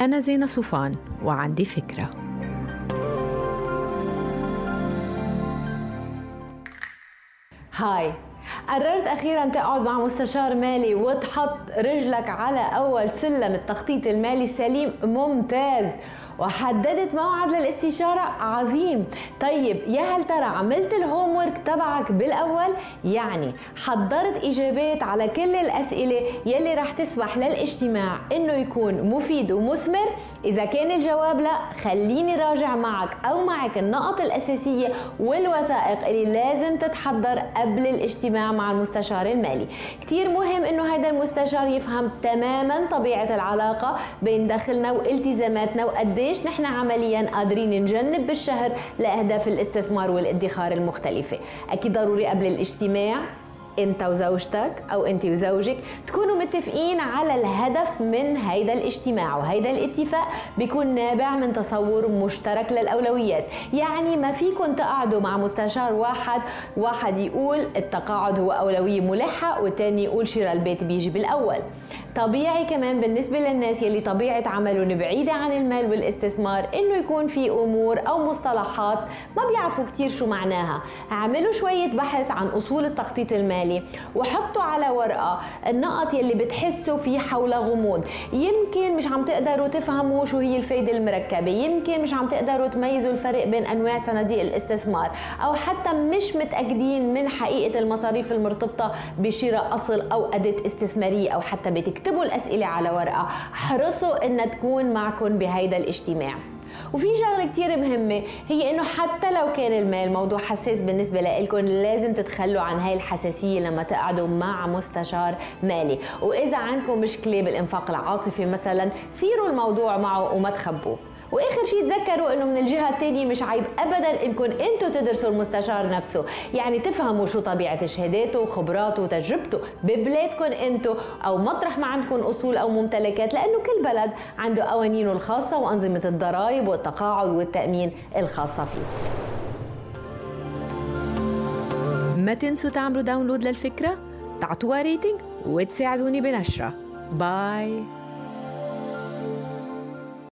أنا زينة صوفان وعندي فكرة. هاي. قررت أخيرا تقعد مع مستشار مالي وتحط رجلك على أول سلم التخطيط المالي السليم ممتاز. وحددت موعد للاستشارة. عظيم. طيب يا هل ترى عملت الهوم ورك تبعك بالأول؟ يعني حضرت إجابات على كل الأسئلة يلي رح تسمح للاجتماع إنه يكون مفيد ومثمر؟ إذا كان الجواب لا خليني راجع معك أو معك النقط الأساسية والوثائق اللي لازم تتحضر قبل الاجتماع مع المستشار المالي. كتير مهم إنه هذا المستشار يفهم تماما طبيعة العلاقة بين دخلنا والتزاماتنا وقديش قديش نحن عمليا قادرين نجنب بالشهر لأهداف الاستثمار والادخار المختلفة؟ أكيد ضروري قبل الاجتماع انت وزوجتك أو انت وزوجك تكونوا متفقين على الهدف من هيدا الاجتماع وهيدا الاتفاق بيكون نابع من تصور مشترك للأولويات. يعني ما فيكم تقعدوا مع مستشار واحد واحد يقول التقاعد هو أولوية ملحة والتاني يقول شراء البيت بيجي بالأول. طبيعي كمان بالنسبة للناس يلي طبيعة عملهم بعيدة عن المال والاستثمار إنه يكون في أمور أو مصطلحات ما بيعرفوا كتير شو معناها. اعملوا شوية بحث عن أصول التخطيط المالي وحطوا على ورقة النقط يلي بتحسوا في حول غموض. يمكن مش عم تقدروا تفهموا شو هي الفايدة المركبة. يمكن مش عم تقدروا تميزوا الفرق بين أنواع صناديق الاستثمار. أو حتى مش متأكدين من حقيقة المصاريف المرتبطة بشراء أصل أو أداة استثمارية أو حتى بتك اكتبوا الأسئلة على ورقة. حرصوا إنها تكون معكم بهيدا الاجتماع. وفي شغلة كتير مهمة هي إنه حتى لو كان المال موضوع حساس بالنسبة لكم لازم تتخلوا عن هاي الحساسية لما تقعدوا مع مستشار مالي. وإذا عندكم مشكلة بالإنفاق العاطفي مثلا ثيروا الموضوع معه وما تخبوه. وآخر شيء تذكروا إنه من الجهة الثانية مش عيب ابدا انكم أنتم تدرسوا المستشار نفسه. يعني تفهموا شو طبيعة شهاداته وخبراته وتجربته ببلادكم أنتم أو مطرح ما عندكم أصول أو ممتلكات لأنه كل بلد عنده قوانينه الخاصة وأنظمة الضرائب والتقاعد والتأمين الخاصة فيه. ما تنسوا تعملوا download للفكرة تعطوها rating وتساعدوني بنشره. bye